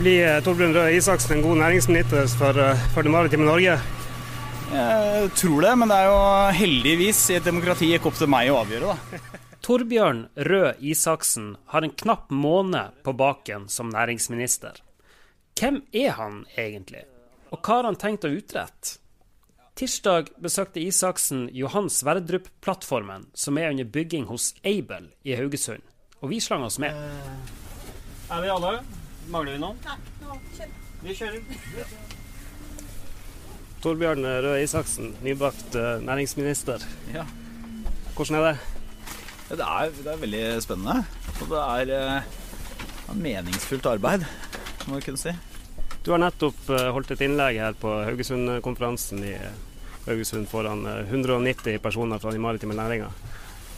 Blir Torbjørn Røe Isaksen en god næringsminister for, for det maritime Norge? Jeg tror det, men det er jo heldigvis i et demokrati ikke opp til meg å avgjøre, da. Torbjørn Røe Isaksen har en knapp måned på baken som næringsminister. Hvem er han egentlig, og hva har han tenkt å utrette? Tirsdag besøkte Isaksen Johan Sverdrup-plattformen, som er under bygging hos Aibel i Haugesund. Og vi slang oss med. Eh, er vi alle? Mangler vi noen? Nei, nå kjører vi. kjører. Torbjørn Røe Isaksen, nybakt uh, næringsminister. Ja. Hvordan er det? Det er, det er veldig spennende. Og det er uh, meningsfullt arbeid, må vi kunne si. Du har nettopp uh, holdt et innlegg her på Haugesund-konferansen i Haugesund foran 190 eh, personer fra de maritime næringa.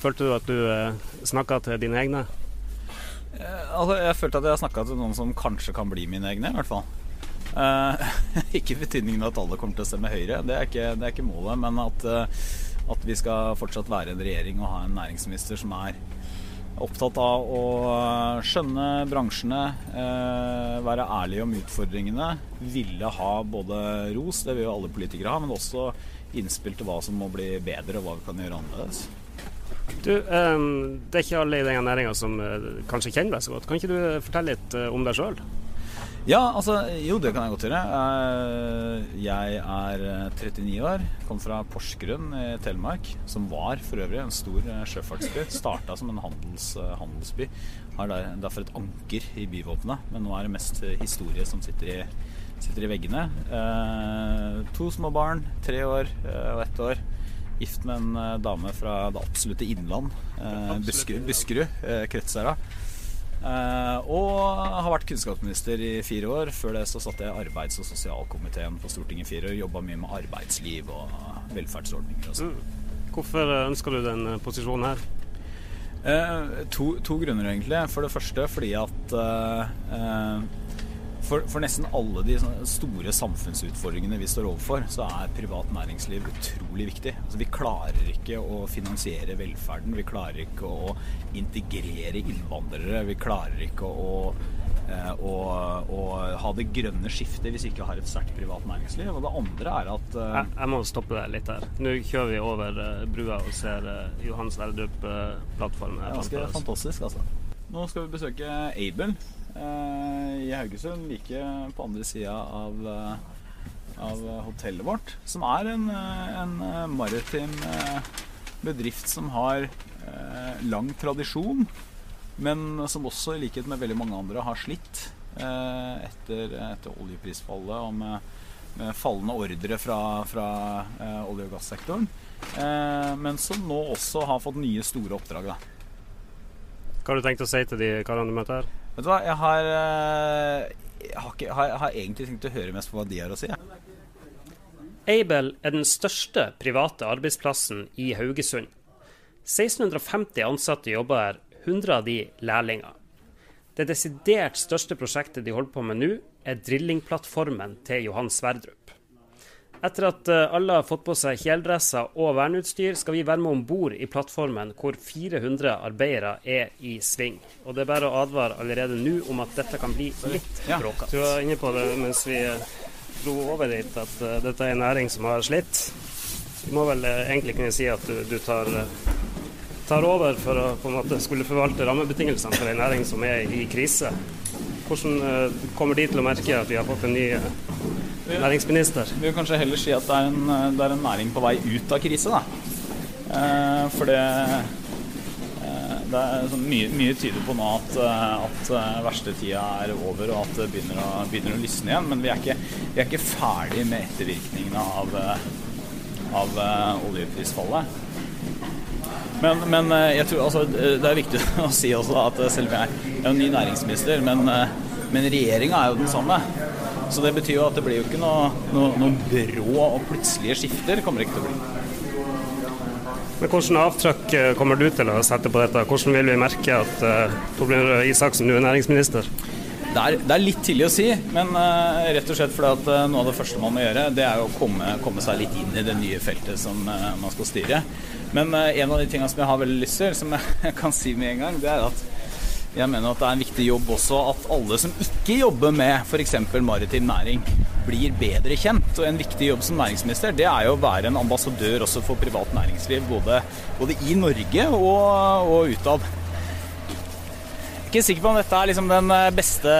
Følte du at du eh, snakka til dine egne? Eh, altså, jeg følte at jeg snakka til noen som kanskje kan bli mine egne, i hvert fall. Eh, ikke betydningen at alle kommer til å stemme Høyre, det er ikke, det er ikke målet. Men at, eh, at, vi skal fortsatt være en regjering og ha en næringsminister som er opptatt av å skjønne bransjene, eh, være ærlig om utfordringene. Ville ha både ros, det vil jo alle politikere ha, men også innspill til hva som må bli bedre, og hva vi kan gjøre annerledes. Du, um, Det er ikke alle i denne næringa som uh, kanskje kjenner deg så godt. Kan ikke du fortelle litt uh, om deg sjøl? Ja, altså, jo det kan jeg godt gjøre. Eh, jeg er 39 år, kom fra Porsgrunn i Telemark, som var for øvrig en stor sjøfartsby. Starta som en handels, handelsby. Har derfor et anker i byvåpenet, men nå er det mest historie som sitter i Sitter i veggene. Eh, to små barn, tre år eh, og ett år. Gift med en eh, dame fra det absolutte innland. Eh, Buskerud, Buskerud eh, Kretsherad. Eh, og har vært kunnskapsminister i fire år. Før det så satt jeg i arbeids- og sosialkomiteen på Stortinget i fire år. Jobba mye med arbeidsliv og velferdsordninger og sånn. Mm. Hvorfor ønsker du den posisjonen her? Eh, to, to, grunner, egentlig. For det første fordi at eh, for, for, nesten alle de store samfunnsutfordringene vi står overfor, så er privat næringsliv utrolig viktig. Altså, vi klarer ikke å finansiere velferden. Vi klarer ikke å integrere innvandrere. Vi klarer ikke å, eh, å, å ha det grønne skiftet hvis vi ikke har et sterkt privat næringsliv. Og det andre er at uh, jeg, jeg, må stoppe deg litt her. Nå kjører vi over uh, brua og ser uh, Johan Sverdrup-plattformen. Ganske fantastisk, altså. Nå skal vi besøke Abel Eh, i Haugesund, like på andre sida av, eh, av, hotellet vårt. Som er en, eh, en maritim bedrift som har lang tradisjon, men som også, i likhet med veldig mange andre, har slitt etter, etter oljeprisfallet og med, med fallende ordre fra, fra olje- og gassektoren. men som nå også har fått nye store oppdrag. Da. Hva har du tenkt å si til de karene du møter her? Vet du hva, jeg har, eh, jeg har, ikke, har, har egentlig tenkt å høre mest på hva de har å si. Aibel er den største private arbeidsplassen i Haugesund. 1650 ansatte jobber her, 100 av de lærlinger. Det desidert største prosjektet de holder på med nå, er drillingplattformen til Johan Sverdrup. Etter at eh, alle har fått på seg kjeledresser og verneutstyr, skal vi være med om bord i plattformen hvor 400 arbeidere er i sving. Og Det er bare å advare allerede nå om at dette kan bli litt ja. bråkete. Du var inne på det mens vi eh, dro over dit, at uh, dette er en næring som har slitt. Vi må vel egentlig kunne si at du, du tar, tar, over for å på en måte skulle forvalte rammebetingelsene for en næring som er i krise. Hvordan kommer de til å merke at vi har fått en ny næringsminister. Vi vil kanskje heller si at det er en, det er en næring på vei ut av krise. Da. Eh, for det, eh, det er sånn mye, mye, tyder på nå at, eh, at eh, verste tida er over og at det begynner å, begynner å lysne igjen. Men vi er ikke, vi er ikke ferdig med ettervirkningene av, av oljeprisfallet. Men, men, jeg tror altså, det er viktig å si også at selv om jeg er en ny næringsminister, men, men regjeringa er jo den samme. Så det betyr jo at det blir jo ikke noe, noe, noe brå og plutselige skifter. Kommer det ikke til å bli. Men Hvilket avtrykk eh, kommer du til å sette på dette? Hvordan vil vi merke at uh, Torbjørn Isaksen nå er næringsminister? Det er, det er, litt tidlig å si, men uh, rett og slett fordi at uh, noe av det første man må gjøre, det er å komme, komme seg litt inn i det nye feltet som man skal styre. Men en av de tingene som jeg har veldig lyst til, som jeg kan si med en gang, det er at Jeg mener at det er en viktig jobb også at alle som ikke jobber med f.eks. maritim næring, blir bedre kjent. Og en viktig jobb som næringsminister, det er jo å være en ambassadør også for privat næringsliv. Både, både i Norge og, og utad. Ikke sikker på om dette er liksom den eh, beste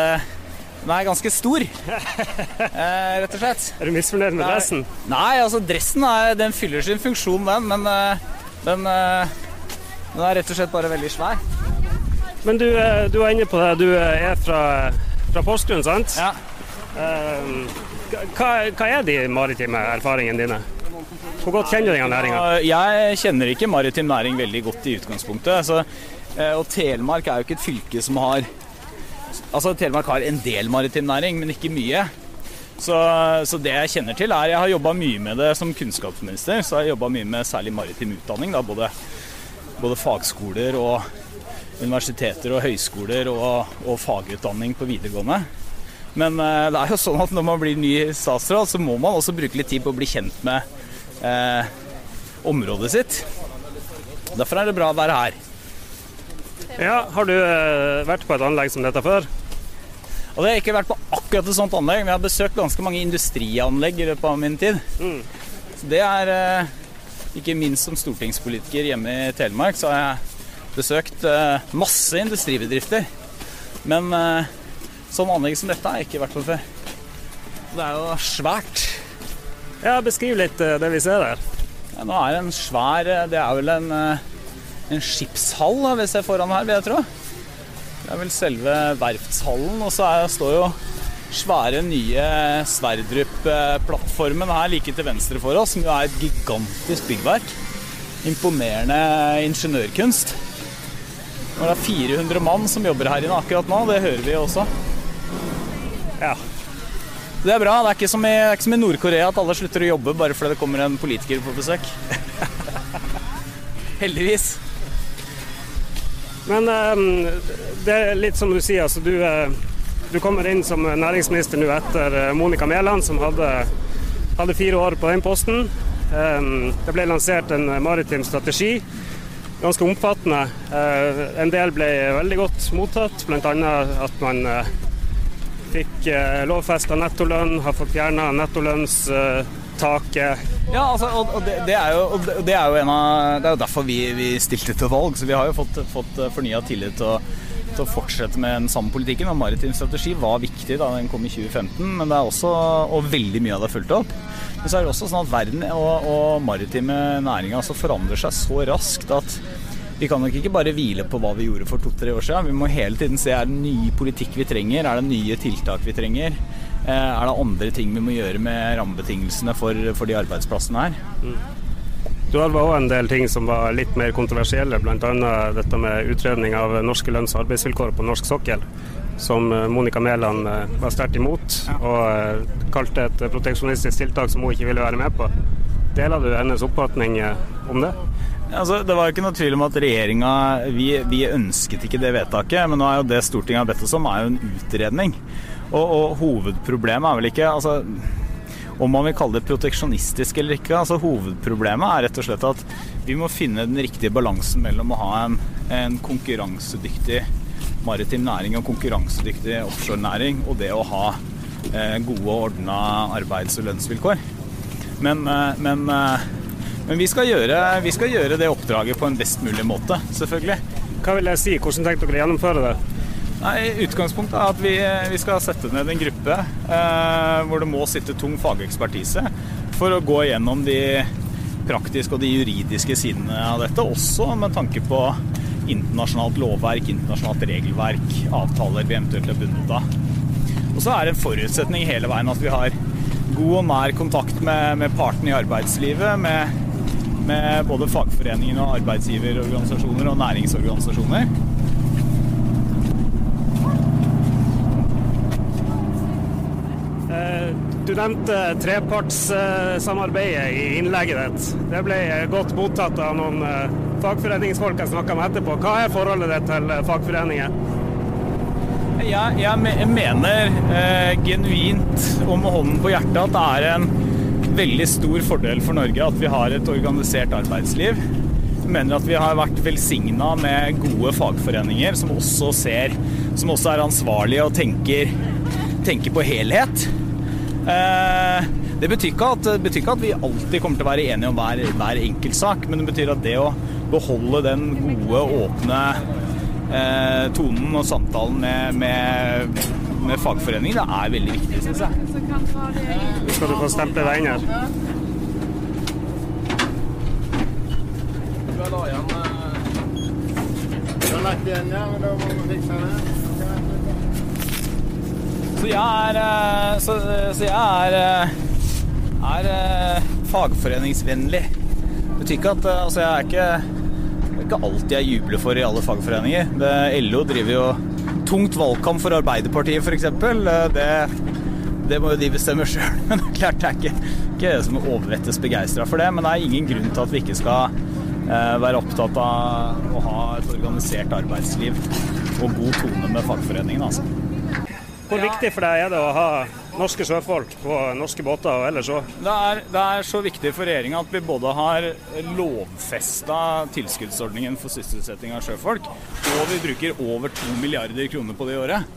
den er ganske stor, eh, rett og slett. Er du misfornøyd med dressen? Nei, altså dressen er, den fyller sin funksjon, den. Men uh, den, uh, den, er rett og slett bare veldig svær. Men du, uh, du er inne på det. Du er fra, fra Porsgrunn, sant? Ja. Hva, hva, er de maritime erfaringene dine? Hvor godt kjenner du denne næringa? Jeg kjenner ikke maritim næring veldig godt i utgangspunktet. Så, og Telemark er jo ikke et fylke som har Altså Telemark har en del maritim næring, men ikke mye. Så, så, det jeg kjenner til, er Jeg har jobba mye med det som kunnskapsminister. Så har jeg jobba mye med særlig maritim utdanning. Da, både, både, fagskoler og universiteter og høyskoler og, og fagutdanning på videregående. Men eh, det er jo sånn at når man blir ny statsråd, så må man også bruke litt tid på å bli kjent med eh, området sitt. Derfor er det bra å være her. Ja, Har du eh, vært på et anlegg som dette før? Og det har ikke vært på akkurat et sånt anlegg, men jeg har besøkt ganske mange industrianlegg i løpet av min tid. Mm. Så det er eh, Ikke minst som stortingspolitiker hjemme i Telemark, så har jeg besøkt eh, masse industribedrifter. Men eh, sånn anlegg som dette har jeg ikke vært på før. Det er jo svært. Ja, beskriv litt eh, det vi ser der. Ja, nå er det en svær Det er vel en en skipshall da, vi ser foran her, vil jeg tro. Det er vel selve verftshallen. Og så er, står jo svære, nye Sverdrup-plattformen her like til venstre for oss, som jo er et gigantisk byggverk. Imponerende ingeniørkunst. Og det er 400 mann som jobber her inne akkurat nå, det hører vi også. Ja. Det er bra. Det er ikke som i, i Nord-Korea at alle slutter å jobbe bare fordi det kommer en politiker på besøk. Heldigvis. Men um, det er litt som du sier, altså du, uh, du kommer inn som næringsminister nå etter uh, Monica Mæland, som hadde, hadde, fire år på den posten. Um, det ble lansert en maritim strategi, ganske omfattende. Uh, en del ble veldig godt mottatt, bl.a. at man fikk lovfesta nettolønn, har fått fjerna nettolønnstaket. Ja, altså, og, det, det, er jo, det, er jo, av, det er jo derfor vi, vi, stilte til valg. Så vi har jo fått, fått fornya tillit til å, til å, fortsette med den samme politikken. Og maritim strategi var viktig da den kom i 2015, men det er også, og veldig mye av det er fulgt opp. Men så er det også sånn at verden og, og maritime næringa altså forandrer seg så raskt at vi kan nok ikke bare hvile på hva vi gjorde for to-tre år siden. Vi må hele tiden se er det ny politikk vi trenger, er det nye tiltak vi trenger. Eh, er det andre ting vi må gjøre med rammebetingelsene for, for de arbeidsplassene her? Mm. Du hadde òg en del ting som var litt mer kontroversielle, bl.a. dette med utredning av norske lønns- og arbeidsvilkår på norsk sokkel, som eh, Monica Mæland eh, var sterkt imot, og kalte et proteksjonistisk tiltak som hun ikke ville være med på. Deler du hennes oppfatning om det? Altså, det var jo ikke noe tvil om at regjeringa vi, vi, ønsket ikke det vedtaket, men nå er jo det Stortinget har bedt oss om, er jo en utredning. Og, og hovedproblemet er vel ikke altså, om man vil kalle det proteksjonistisk eller ikke. altså Hovedproblemet er rett og slett at vi må finne den riktige balansen mellom å ha en, en konkurransedyktig maritim næring og konkurransedyktig offshorenæring, og det å ha eh, gode og ordna arbeids- og lønnsvilkår. Men, eh, men, eh, men vi, skal gjøre, vi skal gjøre det oppdraget på en best mulig måte, selvfølgelig. Hva vil jeg si? Hvordan tenkte dere å gjennomføre det? Nei, Utgangspunktet er at vi, vi skal sette ned en gruppe eh, hvor det må sitte tung fagekspertise for å gå gjennom de praktiske og de juridiske sidene av dette, også med tanke på internasjonalt lovverk, internasjonalt regelverk, avtaler vi eventuelt er bundet av. Og så er det en forutsetning hele veien at vi har god og nær kontakt med, med partene i arbeidslivet, med, med både fagforeningene og arbeidsgiverorganisasjoner og næringsorganisasjoner. Du nevnte trepartssamarbeidet i innlegget ditt. Det ble godt mottatt av noen eh, fagforeningsfolk jeg snakka med etterpå. Hva er forholdet ditt til eh, fagforeninger? Jeg, jeg mener eh, genuint og med hånden på hjertet at det er en veldig stor fordel for Norge at vi har et organisert arbeidsliv. Jeg mener at vi har vært velsigna med gode fagforeninger som også ser Som også er ansvarlige og tenker, tenker på helhet. Eh, det betyr, at, betyr, ikke at, vi alltid kommer til å være enige om hver, hver enkeltsak, men det betyr at det å beholde den gode, åpne eh, tonen og samtalen med, med, med fagforeninger, det er veldig viktig, syns jeg. Skal du få stemple deg inn her? la Du har lagt igjen, ja, men da må vi fikse det. Så jeg er, eh, så, så jeg er, eh, er eh, fagforeningsvennlig. Det betyr ikke at Altså, jeg er ikke, ikke alt jeg jubler for i alle fagforeninger. Det, LO driver jo tungt valgkamp for Arbeiderpartiet, f.eks. Det, det må jo de bestemme sjøl. Men det er klart det er ikke, ikke det som overvettes begeistra for det. Men det er ingen grunn til at vi ikke skal være opptatt av å ha et organisert arbeidsliv og god tone med fagforeningene. Altså. Hvor viktig for deg er det å ha norske sjøfolk på norske båter og ellers òg? Det, det, er så viktig for regjeringa at vi både har lovfesta tilskuddsordningen for sysselsetting av sjøfolk, og vi bruker over to milliarder kroner på det i året.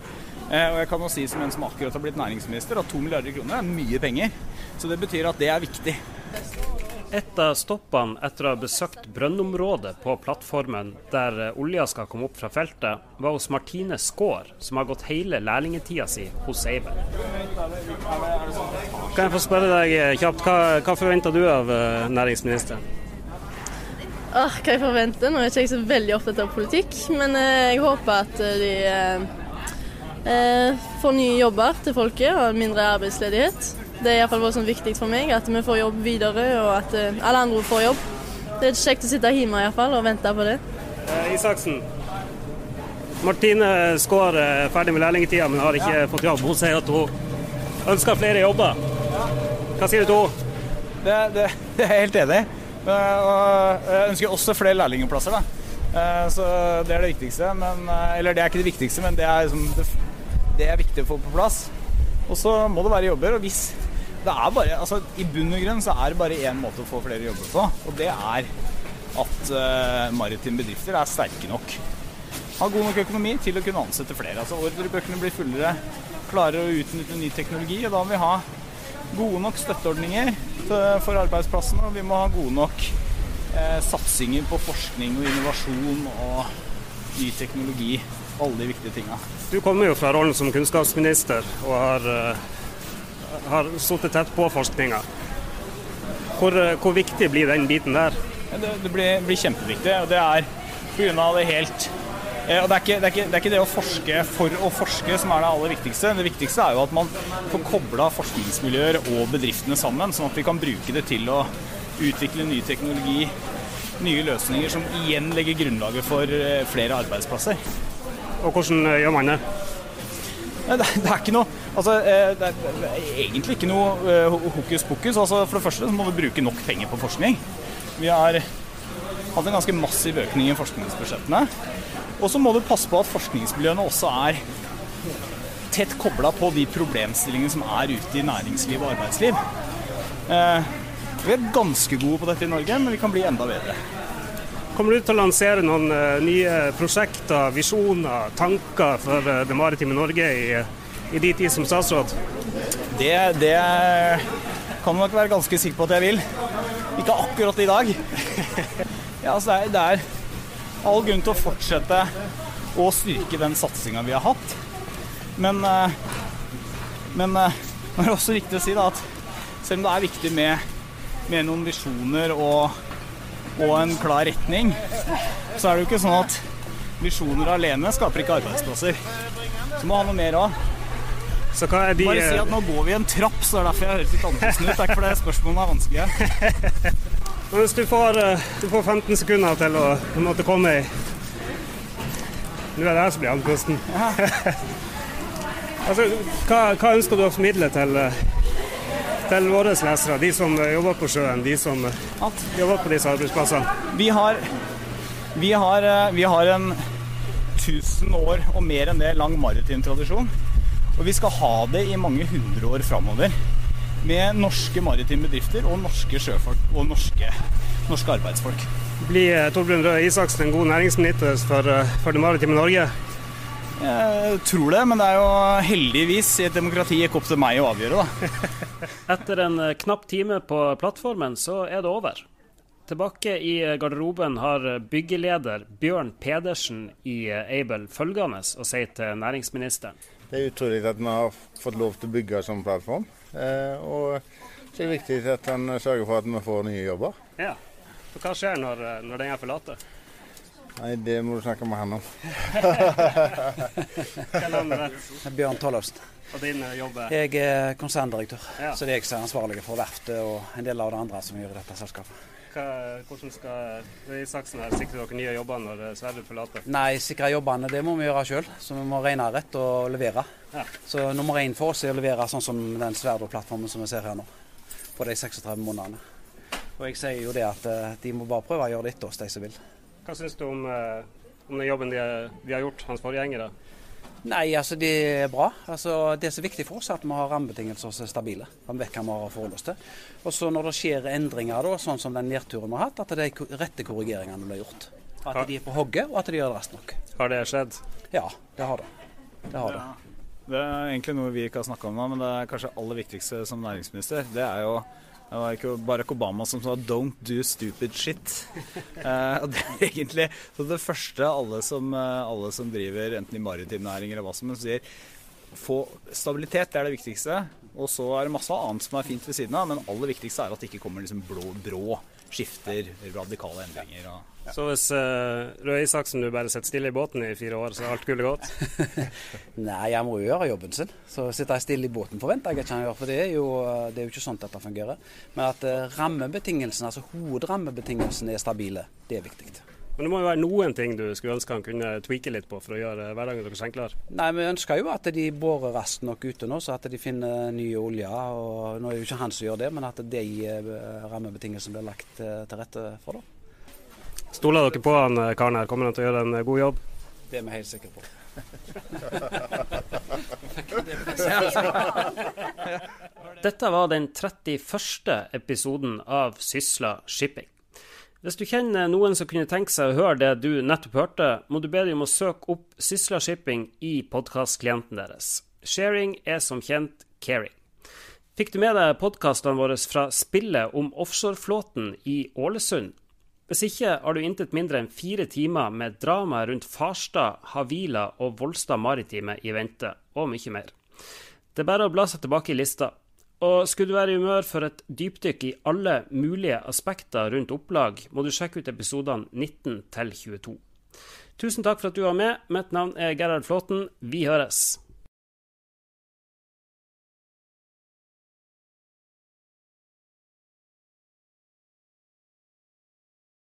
Eh, og jeg kan jo si som en som akkurat har blitt næringsminister, at to milliarder kroner er mye penger. Så det betyr at det er viktig. Et av stoppene etter å ha besøkt brønnområdet på plattformen der olja skal komme opp fra feltet, var hos Martine Skaar, som har gått hele lærlingetida si hos Eiver. Kan jeg få spørre deg kjapt, hva, hva forventer du av eh, næringsministeren? Ah, hva jeg forventer? Nå er jeg ikke så veldig opptatt av politikk, men eh, jeg håper at de eh, eh, får nye jobber til folket og mindre arbeidsledighet. Det er iallfall sånn viktig for meg at vi får jobb videre, og at uh, alle andre får jobb. Det er kjekt å sitte hjemme i hvert fall, og vente på det. Eh, Isaksen, Martine Skaar er ferdig med lærlingtida, men har ikke ja. fått jobb. Hun sier at hun ønsker flere jobber. Hva sier du til henne? Det, det, det, er jeg helt enig i. Jeg ønsker også flere lærlingplasser. Da. Eh, så det er det viktigste. Men, eh, eller det er ikke det viktigste, men det er, liksom, det er viktig å få på plass. Og så må det være jobber. Og hvis det er bare, altså I bunn og grunn så er det bare én måte å få flere jobber på, og det er at uh, maritime bedrifter er sterke nok. Har god nok økonomi til å kunne ansette flere. Altså Ordrebøkene blir fullere, klarer å utnytte ny teknologi. Og da må vi ha gode nok støtteordninger for arbeidsplassene, og vi må ha gode nok eh, satsinger på forskning og innovasjon og ny teknologi. Alle de viktige tinga. Du kommer jo fra rollen som kunnskapsminister og har uh har sittet tett på forskninga. Hvor, eh, hvor, viktig blir den biten der? Det, det blir, blir, kjempeviktig. og Det er pga. det helt eh, og det er, ikke, det, er ikke, det er, ikke, det å forske for å forske som er det aller viktigste. Det viktigste er jo at man får kobla forskningsmiljøer og bedriftene sammen, sånn at vi kan bruke det til å utvikle ny teknologi, nye løsninger som igjen legger grunnlaget for eh, flere arbeidsplasser. Og hvordan gjør man det? Det, det er ikke noe Altså, eh, det er, det er egentlig ikke noe eh, hokus pokus. Altså, for det første så må vi bruke nok penger på forskning. Vi har hatt en ganske massiv økning i forskningsbudsjettene. Og så må du passe på at forskningsmiljøene også er tett kobla på de problemstillingene som er ute i næringsliv og arbeidsliv. Eh, vi er ganske gode på dette i Norge, men vi kan bli enda bedre. Kommer du til å lansere noen nye prosjekter, visjoner, tanker for det maritime Norge i i din tid som statsråd? Det, det kan nok være ganske sikker på at jeg vil. Ikke akkurat i dag. ja, altså det, er, all grunn til å fortsette å styrke den satsinga vi har hatt. Men, eh, men eh, det er også viktig å si da, at selv om det er viktig med, med noen visjoner og, og, en klar retning, så er det jo ikke sånn at visjoner alene skaper ikke arbeidsplasser. Så må ha noe mer òg. Bare si at nå går vi en trapp, så det er derfor jeg høres litt andpusten ut. Det er ikke fordi spørsmålene er vanskelige. Hvis du får, eh, du får 15 sekunder til å måtte komme i Nå er det jeg som blir andpusten. altså, hva, hva, ønsker du å formidle til, eh, til våre lesere, de som jobber på sjøen, de som jobber på disse arbeidsplassene? Vi har, vi har, eh, vi har en 1000 år og mer enn det lang maritim tradisjon. Og vi skal ha det i mange hundre år framover. Med norske maritime bedrifter og norske sjøfolk og norske, norske arbeidsfolk. Blir Torbjørn Røe Isaksen en god næringsminister for, for det maritime Norge? Jeg tror det, men det er jo heldigvis i et demokrati ikke opp til meg å avgjøre, da. Etter en knapp time på plattformen, så er det over. Tilbake i garderoben har byggeleder Bjørn Pedersen i Aibel følgende å si til næringsministeren. Det er utrolig at vi har fått lov til å bygge som plattform. Eh, og så er det viktig at han sørger for at vi får nye jobber. Ja. Og hva skjer når, når den er forlater? Nei, det må du snakke med han om. Hva navnet er det? Bjørn Tollefsen. Og din jobb er? Jeg er konserndirektør, Ja. så det er jeg som er ansvarlig for verftet og en del av det andre som gjør i dette selskapet. Hva, hvordan skal Røe Isaksen her sikre dere nye jobber når Sverre forlater? Nei, sikre jobbene det må vi gjøre sjøl, så vi må regne rett og levere. Ja. Så nummer én for oss er å levere sånn som den Sverdrup-plattformen som vi ser her nå, på de 36 månedene. Og jeg sier jo det at eh, de må bare prøve å gjøre det etter oss, de som vil. Hva syns du om, eh, om den jobben de, de har gjort, hans forgjengere? Nei, altså det er bra. Altså, det som er viktig for oss, er at vi har rammebetingelser som er stabile. At vi vet hva vi har å forholde oss til. Og så når det skjer endringer, da, sånn som den nedturen vi har hatt, at det er rette korrigeringene blir gjort. At de er på hogget, og at de gjør det raskt nok. Har det skjedd? Ja, det har det. Det har det. Det er egentlig noe vi ikke har snakka om nå, men det er kanskje aller viktigste som næringsminister. Det er jo det var ikke Barack Obama som sa 'don't do stupid shit'. Eh, og det er egentlig så det første alle som, eh, alle som driver enten i maritim næring eller hva som helst, sier få stabilitet, det er det viktigste. Og så er det masse annet som er fint ved siden av, men aller viktigste er at det ikke kommer liksom blå, brå skifter, radikale endringer. Og, Så hvis uh, Røe Isaksen du bare sitter stille i båten i fire år, så er alt gullet godt? Nei, jeg må jo gjøre jobben sin. Så sitter jeg stille i båten forventer jeg ikke han gjør, for det er, jo, det er jo ikke sånn dette fungerer. Men at uh, rammebetingelsene, altså hovedrammebetingelsene er stabile, det er viktig. Men det må jo være noen ting du skulle ønske han kunne tweake litt på for å gjøre hverdagen deres enklere? Nei, Vi ønsker jo at de borer raskt nok ute nå, så at de finner nye oljer. og Nå er det jo ikke han som gjør det, men at de eh, rammebetingelsene blir lagt eh, til rette for. da. Stoler dere på han eh, karen her? Kommer han til å gjøre en god jobb? Det er vi helt sikre på. Dette var den 31. episoden av Sysla Shipping. Hvis du kjenner noen som kunne tenke seg å høre det du nettopp hørte, må du be dem om å søke opp Sysla Shipping i podkastklienten deres. Sharing er som kjent caring. Fikk du med deg podkastene våre fra spillet om offshoreflåten i Ålesund? Hvis ikke har du intet mindre enn fire timer med drama rundt Farstad, Havila og Volstad Maritime i vente, og mye mer. Det er bare å bla seg tilbake i lista. Og skulle du være i humør for et dypdykk i alle mulige aspekter rundt opplag, må du sjekke ut episodene 19 til 22. Tusen takk for at du var med. Mitt navn er Gerhard Flåten. Vi høres.